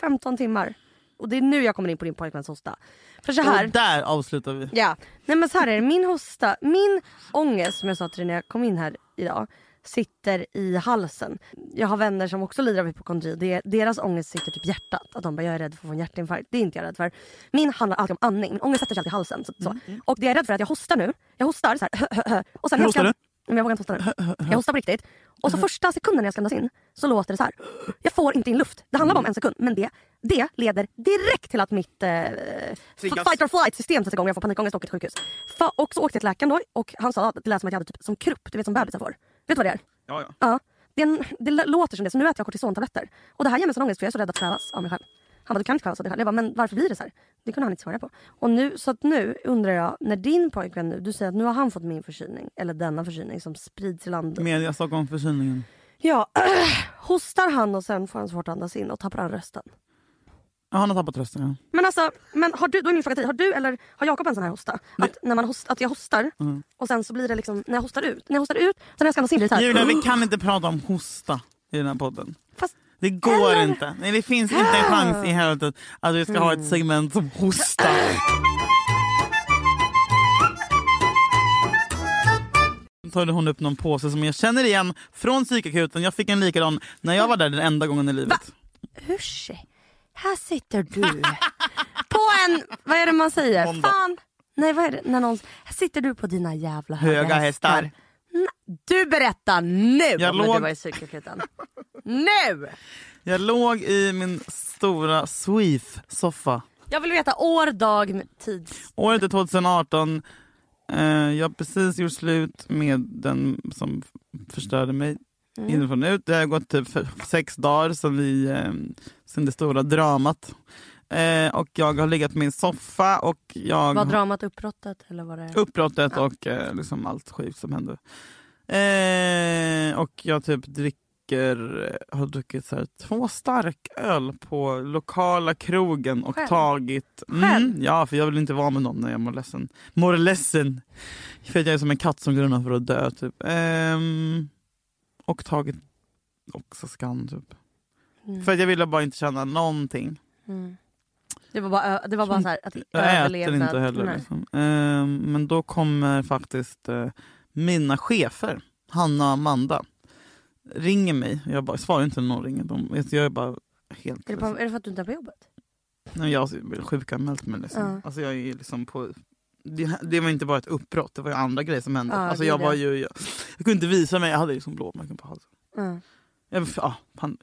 Speaker 4: 15 timmar. Och det är nu jag kommer in på din pojkväns hosta. För så här.
Speaker 3: Och där avslutar vi.
Speaker 4: Ja, nej men så här är det. Min hosta, min ångest som jag sa till dig när jag kom in här idag sitter i halsen. Jag har vänner som också lider av hypokondri. Det, deras ångest sitter typ i hjärtat. Att de bara, jag är rädd för att få en hjärtinfarkt. Det är inte jag rädd för. Min handlar alltid om andning. Min ångest sätter sig alltid i halsen. Så, så. Och det jag är rädd för är att jag hostar nu. Jag hostar så här. (laughs) Och sen
Speaker 3: Hur hostar du?
Speaker 4: Men jag vågar inte hosta nu. Jag hostar på riktigt. Och så första sekunden när jag ska andas in så låter det så här. Jag får inte in luft. Det handlar bara om en sekund. Men det, det leder direkt till att mitt eh, fight or flight system sätter igång. Jag får panikångest och ett sjukhus. Fa- och så åkte jag till läkaren då och han sa att det lät som att jag hade typ som krupp. Du vet som bebisar får. Vet du vad det är?
Speaker 3: Ja, ja.
Speaker 4: Ja. Det, en, det låter som det. Så nu äter jag kortisontabletter. Och det här ger mig sån ångest för jag är så rädd att kvävas av mig själv. Han bara, du kan inte kvävas av dig själv. Jag bara, men varför blir det så här? Det kunde han inte svara på. Och nu, så att nu undrar jag, när din pojkvän nu, du säger att nu har han fått min förkylning. Eller denna förkylning som sprids i landet.
Speaker 3: Media Stockholm-förkylningen.
Speaker 4: Ja, (clears throat) hostar han och sen får han svårt att andas in och tappar han rösten.
Speaker 3: Ja, han har tappat rösten. Ja.
Speaker 4: Men alltså, men har du, då är min fråga till dig, har du eller har Jakob en sån här hosta? Att, när man host, att jag hostar
Speaker 3: Mm.
Speaker 4: och sen så blir det liksom, när jag hostar ut, när jag hostar ut, sen när jag ska andas in så här.
Speaker 3: Julia, vi (gasps) kan inte prata om hosta i den här podden.
Speaker 4: Fast,
Speaker 3: Det går
Speaker 4: Eller-
Speaker 3: inte. Nej, det finns inte en chans i helvetet att vi ska ha ett segment som hosta. tar hon upp någon påse som jag känner igen från psykakuten. Jag fick en likadan när jag var där den enda gången i livet.
Speaker 4: Usch, här sitter du (laughs) på en, vad är det man säger?
Speaker 3: Måndag.
Speaker 4: Fan. Nej vad är det? När någon, här sitter du på dina jävla höga,
Speaker 3: Höga hästar.
Speaker 4: Du berättar nu
Speaker 3: Jag
Speaker 4: om
Speaker 3: låg-
Speaker 4: du var i psykakuten. nu!
Speaker 3: Jag låg i min stora Sweef-soffa.
Speaker 4: Jag vill veta år, dag, tid.
Speaker 3: Året är 2018. Eh, jag har precis gjort slut med den som förstörde mig
Speaker 4: Mm.
Speaker 3: inifrån ut. Det har gått typ sex dagar sedan, vi, eh, sedan det stora dramat. Eh, och jag har legat på min soffa och jag
Speaker 4: Var dramat uppbrottet eller var det?
Speaker 3: uppbrottet och eh, liksom allt sjukt som hände. Eh, och jag typ dricker, eh, har druckit så här, två starköl på lokala krogen och
Speaker 4: Själv?
Speaker 3: tagit...
Speaker 4: Själv?
Speaker 3: ja, för jag vill inte vara med någon när jag mår ledsen. Mår ledsen. För att jag är som en katt som grunnar för att dö. Typ. Och tagit Oxascan typ.
Speaker 4: Mm.
Speaker 3: För jag ville bara inte känna någonting.
Speaker 4: Mm. Det var bara, det var bara så här, att
Speaker 3: Jag äter
Speaker 4: överlevnad.
Speaker 3: inte heller. Liksom. Ehm, men då kommer faktiskt eh, mina chefer, Hanna och Amanda, ringer mig. Jag bara, svarar inte när någon ringer. De, jag är bara helt...
Speaker 4: Är, det bara, är det för att du inte är på jobbet?
Speaker 3: Nej, jag är sjukanmält mig. Liksom.
Speaker 4: Ja.
Speaker 3: Alltså, jag är liksom på... Det, det var inte bara ett uppbrott, det var ju andra grejer som hände.
Speaker 4: Ja,
Speaker 3: alltså, jag, var ju, jag, jag kunde inte visa mig, jag hade liksom blåmärken på halsen.
Speaker 4: Mm.
Speaker 3: Jag, ja, panik.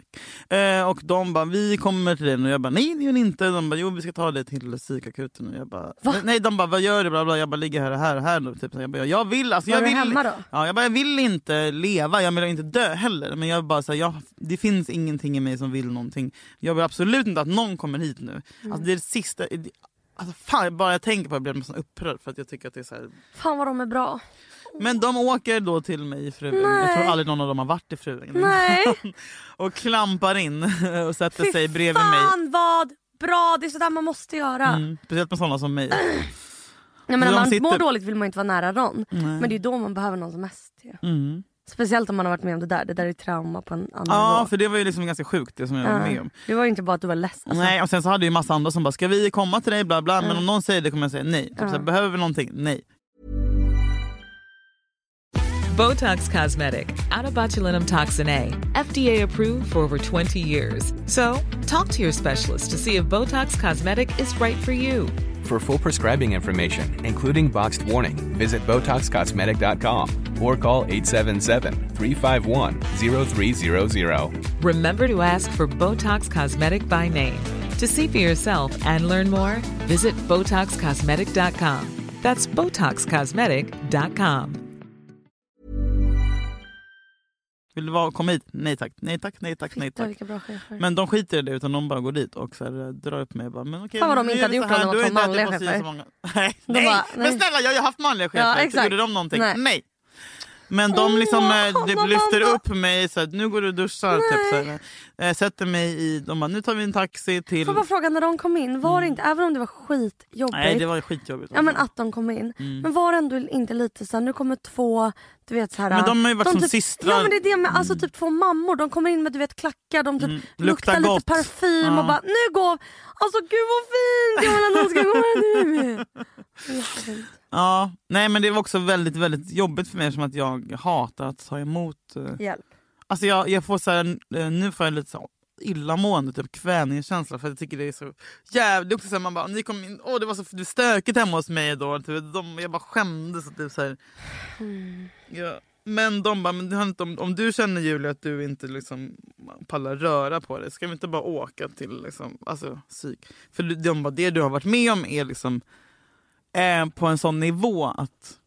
Speaker 3: Eh, och de bara, vi kommer till dig nu. Jag bara, nej det gör ni inte. De bara, jo vi ska ta dig till psykakuten. Och jag bara, nej de bara, vad gör du? Bla, bla. Jag bara, ligger här och här och här nu. Typ. Jag bara, jag vill, alltså,
Speaker 4: Var
Speaker 3: jag
Speaker 4: du
Speaker 3: vill.
Speaker 4: hemma då?
Speaker 3: Ja, jag bara, jag vill inte leva, jag vill inte dö heller. Men jag bara, så här, jag, det finns ingenting i mig som vill någonting. Jag vill absolut inte att någon kommer hit nu.
Speaker 4: Mm.
Speaker 3: Alltså, det är det sista... Alltså, fan, bara jag tänker på det blir jag nästan upprörd för att jag tycker att det är så här.
Speaker 4: Fan vad de är bra.
Speaker 3: Men de åker då till mig i Fruängen. Jag
Speaker 4: Nej.
Speaker 3: tror aldrig någon av dem har varit i Fruängen.
Speaker 4: Nej. (laughs)
Speaker 3: och klampar in (laughs) och sätter
Speaker 4: Fy
Speaker 3: sig bredvid mig.
Speaker 4: fan vad bra, det är sådär man måste göra.
Speaker 3: Mm, speciellt med sådana som mig. (clears throat)
Speaker 4: Menar,
Speaker 3: Så de
Speaker 4: man
Speaker 3: sitter-
Speaker 4: mår dåligt vill man inte vara nära någon.
Speaker 3: Nej.
Speaker 4: Men det är då man behöver någon som mest. ju.
Speaker 3: Mm.
Speaker 4: Speciellt om man har varit med om det där. Det där är trauma på en annan
Speaker 3: Ja,
Speaker 4: nivå.
Speaker 3: för det var ju liksom ganska sjukt det som jag var med om.
Speaker 4: Det var ju inte bara att du var ledsen. Alltså,
Speaker 3: Nej, och sen så hade ju massa andra som bara, ska vi komma till dig? Bla, bla. Men om någon säger det kommer jag säga nej. Typ, så här, behöver vi någonting? Nej.
Speaker 8: Botox Cosmetic, out of botulinum toxin A, FDA approved for over 20 years. So, talk to your specialist to see if Botox Cosmetic is right for you.
Speaker 9: For full prescribing information, including boxed warning, visit BotoxCosmetic.com or call 877 351 0300.
Speaker 8: Remember to ask for Botox Cosmetic by name. To see for yourself and learn more, visit BotoxCosmetic.com. That's BotoxCosmetic.com.
Speaker 3: Vill du vara, komma hit? Nej tack, nej tack, nej tack, nej tack.
Speaker 4: vilka bra chefer.
Speaker 3: Men de skiter i det utan de bara går dit och så här, drar upp mig bara, men okej,
Speaker 4: Fan vad de inte hade gjort om de var
Speaker 3: du
Speaker 4: två
Speaker 3: är inte
Speaker 4: manliga chefer. (laughs)
Speaker 3: Nej,
Speaker 4: De
Speaker 3: nej. men
Speaker 4: nej.
Speaker 3: snälla jag har haft manliga chefer,
Speaker 4: Ja, exakt.
Speaker 3: gjorde de någonting?
Speaker 4: Nej.
Speaker 3: Men de liksom
Speaker 4: Åh,
Speaker 3: eh, de lyfter upp mig så här, nu går du och duschar, typ, så här, eh, sätter mig i, de bara, nu tar vi en taxi till...
Speaker 4: Får jag bara fråga när de kom in, var det inte, även om det var skitjobbigt,
Speaker 3: Nej det var skitjobbigt.
Speaker 4: ja men att de kom in, men var det ändå inte lite såhär, nu kommer två, du vet såhär.
Speaker 3: Men de har ju varit som
Speaker 4: typ,
Speaker 3: systrar.
Speaker 4: Ja men det är det med, alltså typ två mammor, de kommer in med du vet klackar, de typ
Speaker 3: Mm,
Speaker 4: luktar,
Speaker 3: luktar
Speaker 4: lite parfym
Speaker 3: Ja.
Speaker 4: och bara nu går, alltså gud vad fint, jag vill att någon ska gå nu. (laughs)
Speaker 3: Ja, nej men det var också väldigt väldigt jobbigt för mig som att jag hatar att ta emot eh,
Speaker 4: Hjälp.
Speaker 3: Alltså jag, jag får så här, eh, nu får jag lite så illamående, typ kvävningskänsla för jag tycker det är så jävligt. också så här, man bara, ni kom in, åh det var så det var stökigt hemma hos mig då. Typ, de, jag bara skämdes. Och typ, så här, ja. Men de bara, men det inte, om, om du känner Julia att du inte liksom pallar röra på dig, ska vi inte bara åka till liksom, alltså, psyk? För de bara, det du har varit med om är liksom eh, på en sån nivå att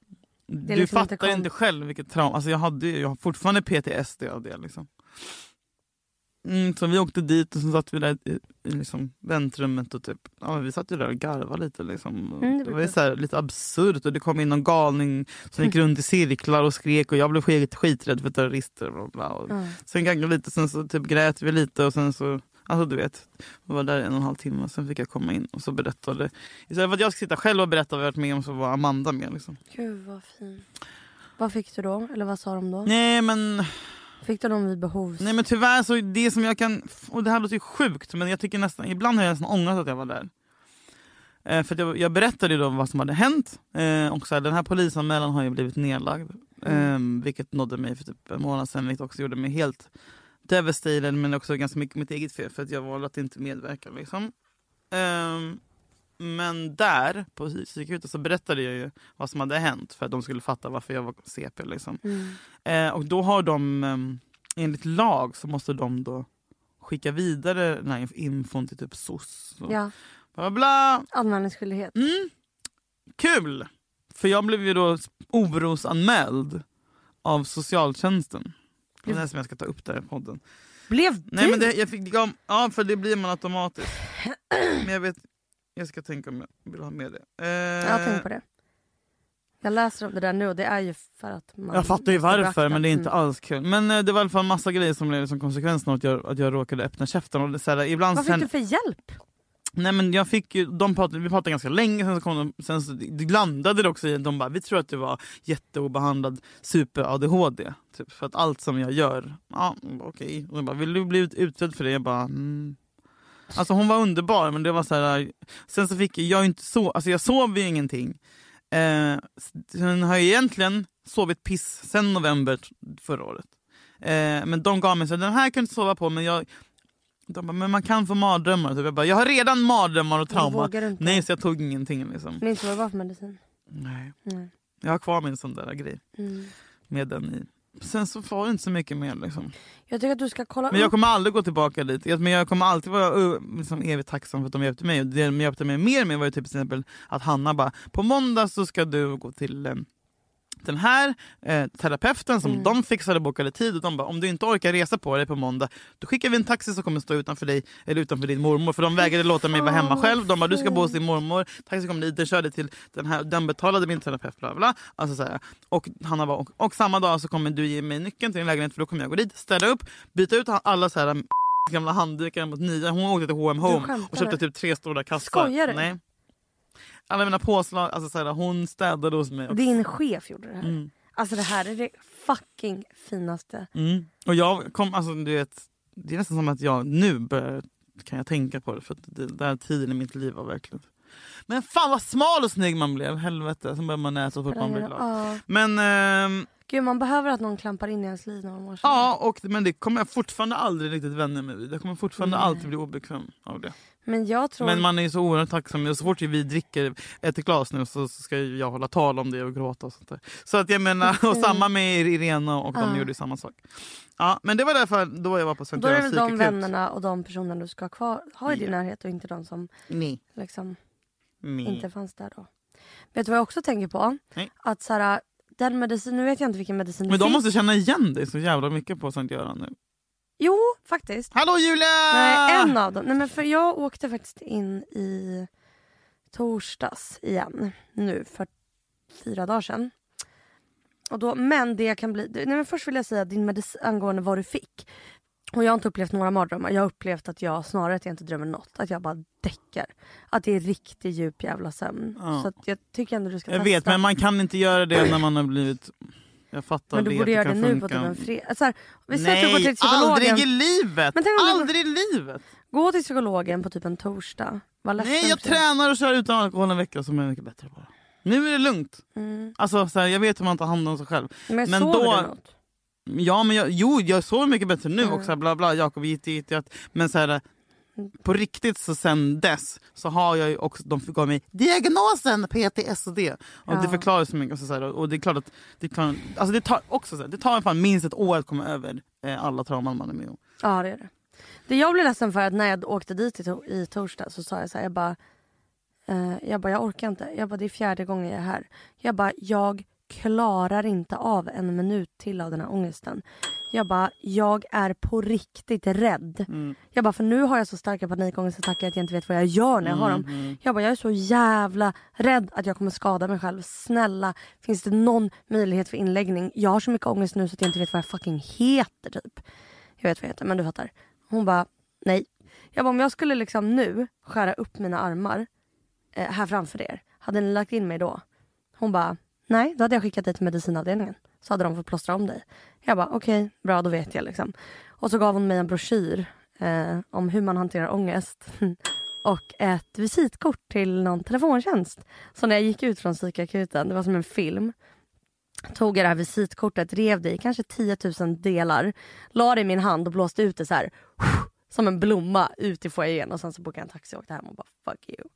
Speaker 3: du
Speaker 4: liksom inte
Speaker 3: fattar
Speaker 4: kom-
Speaker 3: inte själv vilket trauma. Alltså jag, hade, jag har fortfarande PTSD av det. Liksom. Mm, så vi åkte dit och så satt vi där i, i liksom väntrummet och typ, ja, vi satt ju där och garvade lite. Liksom.
Speaker 4: Mm, det
Speaker 3: det
Speaker 4: var
Speaker 3: ju så här, lite absurt och det kom in någon galning som gick runt i cirklar och skrek och jag blev skit, skiträdd för terrorister. Och bla, bla. Och
Speaker 4: Ja.
Speaker 3: Sen gaggade vi lite, sen så typ grät vi lite och sen så Alltså du vet, jag var där en och en halv timme och sen fick jag komma in och så berättade. Istället för att jag ska sitta själv och berätta vad jag varit med om så var Amanda med. Liksom.
Speaker 4: Gud vad fint. Vad fick du då? Eller vad sa de då?
Speaker 3: Nej men
Speaker 4: Fick du dem vid behovs...
Speaker 3: Nej men tyvärr så det som jag kan, och det här låter ju sjukt men jag tycker nästan, ibland har jag nästan ångrat att jag var där. Eh, för jag, jag berättade ju då vad som hade hänt eh, och så här, den här polisanmälan har ju blivit nedlagd. Eh, vilket nådde mig för typ en månad sedan vilket också gjorde mig helt devastated men också ganska mycket mitt eget fel för att jag valde att inte medverka. Liksom. Eh, men där på psykhuset så berättade jag ju vad som hade hänt för att de skulle fatta varför jag var CP. Liksom.
Speaker 4: Mm.
Speaker 3: Eh, och då har de, eh, enligt lag så måste de då skicka vidare den här inf- infon till typ SOS. Och
Speaker 4: Ja,
Speaker 3: bla, bla, bla.
Speaker 4: anmälningsskyldighet.
Speaker 3: Mm. Kul! För jag blev ju då orosanmäld av socialtjänsten. Det är det som jag ska ta upp där i podden.
Speaker 4: Blev du?
Speaker 3: Nej men det, jag fick, ja, ja för det blir man automatiskt. Men jag vet, jag ska tänka om jag vill ha med det. Eh,
Speaker 4: Jag har tänkt på det. Jag läser om det där nu och det är ju för att man...
Speaker 3: Jag fattar ju varför men det är inte
Speaker 4: Mm.
Speaker 3: alls kul. Men eh, det var i alla fall massa grejer som blev som konsekvensen av att jag, att jag råkade öppna käften. Och det, så här, ibland
Speaker 4: Vad fick
Speaker 3: sen,
Speaker 4: du för hjälp?
Speaker 3: Nej men jag fick ju, de pratade, vi pratade ganska länge, sen så, kom de, sen så landade det också i de bara, vi tror att du var jätteobehandlad super-ADHD. Typ, för att allt som jag gör, ja okej. Okay. bara, vill du bli utredd för det? Jag bara, mm. Alltså hon var underbar men det var så här. Sen så fick jag, jag inte så, alltså jag sov ju ingenting. Eh, sen har jag egentligen sovit piss sen november förra året. Eh, men de gav mig så här, den här kan du sova på men jag de bara, men man kan få mardrömmar. Typ. Jag, bara, jag har redan mardrömmar och trauma.
Speaker 4: du?
Speaker 3: Nej, så jag tog ingenting. Liksom.
Speaker 4: Men inte vad det var för medicin?
Speaker 3: Nej.
Speaker 4: Nej.
Speaker 3: Jag har kvar min sån där grej
Speaker 4: Mm.
Speaker 3: med den i. Sen så var det inte så mycket mer. Liksom.
Speaker 4: Jag tycker att du ska kolla
Speaker 3: Men jag kommer aldrig gå tillbaka dit. Jag- Men jag kommer alltid vara liksom evigt tacksam för att de hjälpte mig. Och det de hjälpte mig mer med var ju typ till exempel att Hanna bara, på måndag så ska du gå till den här eh, terapeuten som
Speaker 4: Mm.
Speaker 3: de fixade bokade tid och de bara om du inte orkar resa på dig på måndag då skickar vi en taxi som kommer stå utanför dig eller utanför din mormor för de vägrade låta mig vara hemma själv. De bara du ska bo hos din mormor, taxi kom dit, den körde till den här, den betalade min terapeut bla bla. Alltså, så här. Och, Hanna bara, och, och samma dag så kommer du ge mig nyckeln till din lägenhet för då kommer jag gå dit, städa upp, byta ut alla så här gamla handdukar mot nya. Hon åkte till H&M Home och köpte typ tre stora kassar.
Speaker 4: Skojar du?
Speaker 3: Nej. Alla mina påslag, alltså så här, hon städade hos mig. också.
Speaker 4: Din chef gjorde det här.
Speaker 3: Mm.
Speaker 4: Alltså det här är det fucking finaste.
Speaker 3: Mm. Och jag kom, alltså du vet, det är nästan som att jag nu börjar, kan jag tänka på det för att det, den här tiden i mitt liv var verkligen... Men fan vad smal och snygg man blev, helvete. Sen börjar man näsa så fort man blir glad.
Speaker 4: Ja.
Speaker 3: Men, ehm,
Speaker 4: Gud man behöver att någon klampar in i ens liv mår så.
Speaker 3: ja, och, men det kommer jag fortfarande aldrig riktigt vänja mig vid. Jag kommer fortfarande
Speaker 4: Nej.
Speaker 3: alltid bli obekväm av det.
Speaker 4: Men jag tror...
Speaker 3: Men man är ju så oerhört tacksam. Så fort vi dricker ett glas nu så ska jag hålla tal om det och gråta och sånt där. Så att jag menar, (laughs) och samma med Irena och de
Speaker 4: Ja.
Speaker 3: gjorde samma sak. Ja, men det var därför då jag var på Sankt
Speaker 4: Då är det de vännerna och de personerna du ska ha kvar, ha i din närhet och inte de som
Speaker 3: Nej.
Speaker 4: liksom
Speaker 3: Nej.
Speaker 4: inte fanns där då. Vet du vad jag också tänker på?
Speaker 3: Nej.
Speaker 4: Att så här, den medicin, nu vet jag inte vilken medicin
Speaker 3: Men de
Speaker 4: fick.
Speaker 3: måste känna igen dig så jävla mycket på Sankt Göran nu.
Speaker 4: Jo, faktiskt.
Speaker 3: Hallå Julia!
Speaker 4: Nej, en av dem. Nej, men för jag åkte faktiskt in i torsdags igen. Nu för fyra dagar sedan. Och då, men det kan bli... Nej, men först vill jag säga din medicin angående vad du fick. Och jag har inte upplevt några mardrömmar. Jag har upplevt att jag snarare att jag inte drömmer något. Att jag bara däckar. Att det är riktigt djup jävla sömn.
Speaker 3: Ja.
Speaker 4: Så jag tycker ändå du ska
Speaker 3: Jag
Speaker 4: testa.
Speaker 3: vet, men man kan inte göra det när man har blivit... Jag fattar
Speaker 4: Men du
Speaker 3: det,
Speaker 4: borde göra det
Speaker 3: kan
Speaker 4: nu på typ en fredag. Så här, vi säger att du går till psykologen.
Speaker 3: aldrig i livet!
Speaker 4: Men tänk om du-
Speaker 3: aldrig i livet!
Speaker 4: Gå till psykologen på typ en torsdag.
Speaker 3: Nej, jag
Speaker 4: det.
Speaker 3: tränar och kör utan alkohol en vecka så är det mycket bättre bara. Nu är det lugnt.
Speaker 4: Mm.
Speaker 3: Alltså, så här, jag vet hur man tar hand om sig själv.
Speaker 4: Men,
Speaker 3: Men
Speaker 4: sover
Speaker 3: då-
Speaker 4: du något?
Speaker 3: Ja, men jag, jo, jag sover mycket bättre nu
Speaker 4: Mm.
Speaker 3: också. Bla, bla, Jakob gitt, gitt, gitt. Men så här, på riktigt så sen dess så har jag ju också, de gav mig diagnosen PTSD. Och
Speaker 4: Ja.
Speaker 3: det förklarar så mycket. Och, så här, och det är klart att det, kan, alltså det tar också så här, det tar fan minst ett år att komma över eh, alla trauman man är med om.
Speaker 4: Ja det är det. Det jag blev ledsen för att när jag åkte dit i, to- i torsdag så sa jag så här, jag bara, eh, jag bara jag orkar inte. Jag bara det är fjärde gången jag är här. Jag bara jag klarar inte av en minut till av den här ångesten. Jag bara jag är på riktigt rädd.
Speaker 3: Mm.
Speaker 4: Jag bara för nu har jag så starka panikångestattacker att jag inte vet vad jag gör när jag har dem.
Speaker 3: Mm.
Speaker 4: Jag bara jag är så jävla rädd att jag kommer skada mig själv. Snälla finns det någon möjlighet för inläggning? Jag har så mycket ångest nu så att jag inte vet vad jag fucking heter typ. Jag vet vad jag heter men du fattar. Hon bara nej. Jag bara om jag skulle liksom nu skära upp mina armar eh, här framför er. Hade ni lagt in mig då? Hon bara nej då hade jag skickat dig till medicinavdelningen. Så hade de fått plåstra om dig. Jag bara okej bra då vet jag liksom. Och så gav hon mig en broschyr eh, om hur man hanterar ångest. (laughs) och ett visitkort till någon telefontjänst. Så när jag gick ut från psykakuten, det var som en film. Tog jag det här visitkortet, rev det i kanske 10 000 delar. La det i min hand och blåste ut det så här. (laughs) Som en blomma ut i foajén och sen så bokade jag en taxi och åkte hem och bara fuck you.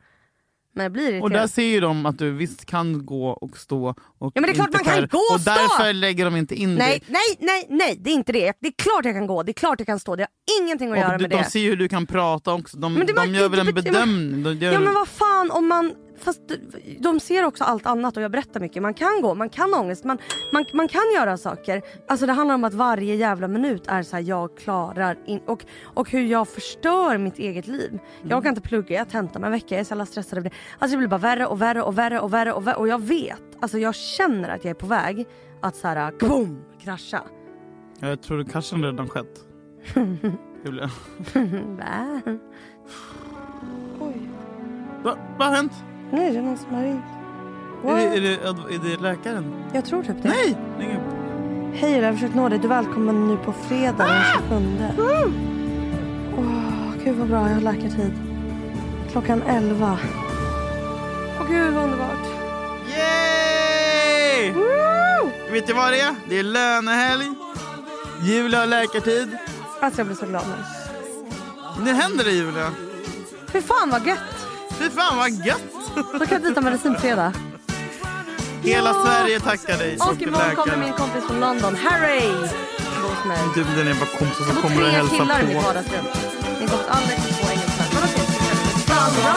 Speaker 4: Jag blir irriterad.
Speaker 3: Och där ser ju de att du visst kan gå och stå. Och
Speaker 4: Ja, men det är klart man kan gå och
Speaker 3: Och
Speaker 4: stå!
Speaker 3: därför lägger de inte in
Speaker 4: Nej,
Speaker 3: dig.
Speaker 4: nej, nej, nej, det är inte det. Det är klart jag kan gå, det är klart jag kan stå. Det har ingenting att göra
Speaker 3: Och du,
Speaker 4: med
Speaker 3: de
Speaker 4: det.
Speaker 3: ser ju hur du kan prata också. De,
Speaker 4: Men det
Speaker 3: de gör väl en bedömning. De gör,
Speaker 4: Ja men vad fan om man... Fast de ser också allt annat och jag berättar mycket. Man kan gå, man kan ha ångest, man, man, man kan göra saker. Alltså det handlar om att varje jävla minut är så här, jag klarar in, och, och hur jag förstör mitt eget liv. Jag kan inte plugga, jag tentar mig en vecka, jag är så jävla stressad över det. Alltså det blir bara värre och värre och värre och värre och värre och jag vet, alltså jag känner att jag är på väg att så här, boom, krascha.
Speaker 3: Jag tror det kanske redan skett. (laughs) Julia. (laughs)
Speaker 4: Va? Oj.
Speaker 3: Va, vad har hänt?
Speaker 4: Nej det är någon som har ringt.
Speaker 3: Är det, är, det, är det läkaren?
Speaker 4: Jag tror typ det.
Speaker 3: Nej! är ingen-
Speaker 4: Hej, jag har försökt nå dig. Du är välkommen nu på fredag den 27. Åh, gud vad bra. Jag har läkartid. Klockan 11. Åh gud vad underbart.
Speaker 3: Yay! Vet du vad det är? Det är lönehelg. Julia har läkartid.
Speaker 4: Alltså jag blir så glad nu.
Speaker 3: Nu händer det Julia.
Speaker 4: Fy fan vad gött.
Speaker 3: Fy fan vad gött.
Speaker 4: Då kan jag byta medicin på fredag.
Speaker 3: Hela
Speaker 4: Ja.
Speaker 3: Sverige tackar dig.
Speaker 4: Och imorgon kommer min kompis från London, Harry. Hos mig.
Speaker 3: Du, den är bara kompis
Speaker 4: Jag
Speaker 3: som
Speaker 4: bor
Speaker 3: kommer och
Speaker 4: tre
Speaker 3: hälsa
Speaker 4: killar i mitt
Speaker 3: på.
Speaker 4: vardagsrum. Min kompis Alex och två engelsmän. Men okej.
Speaker 10: Den här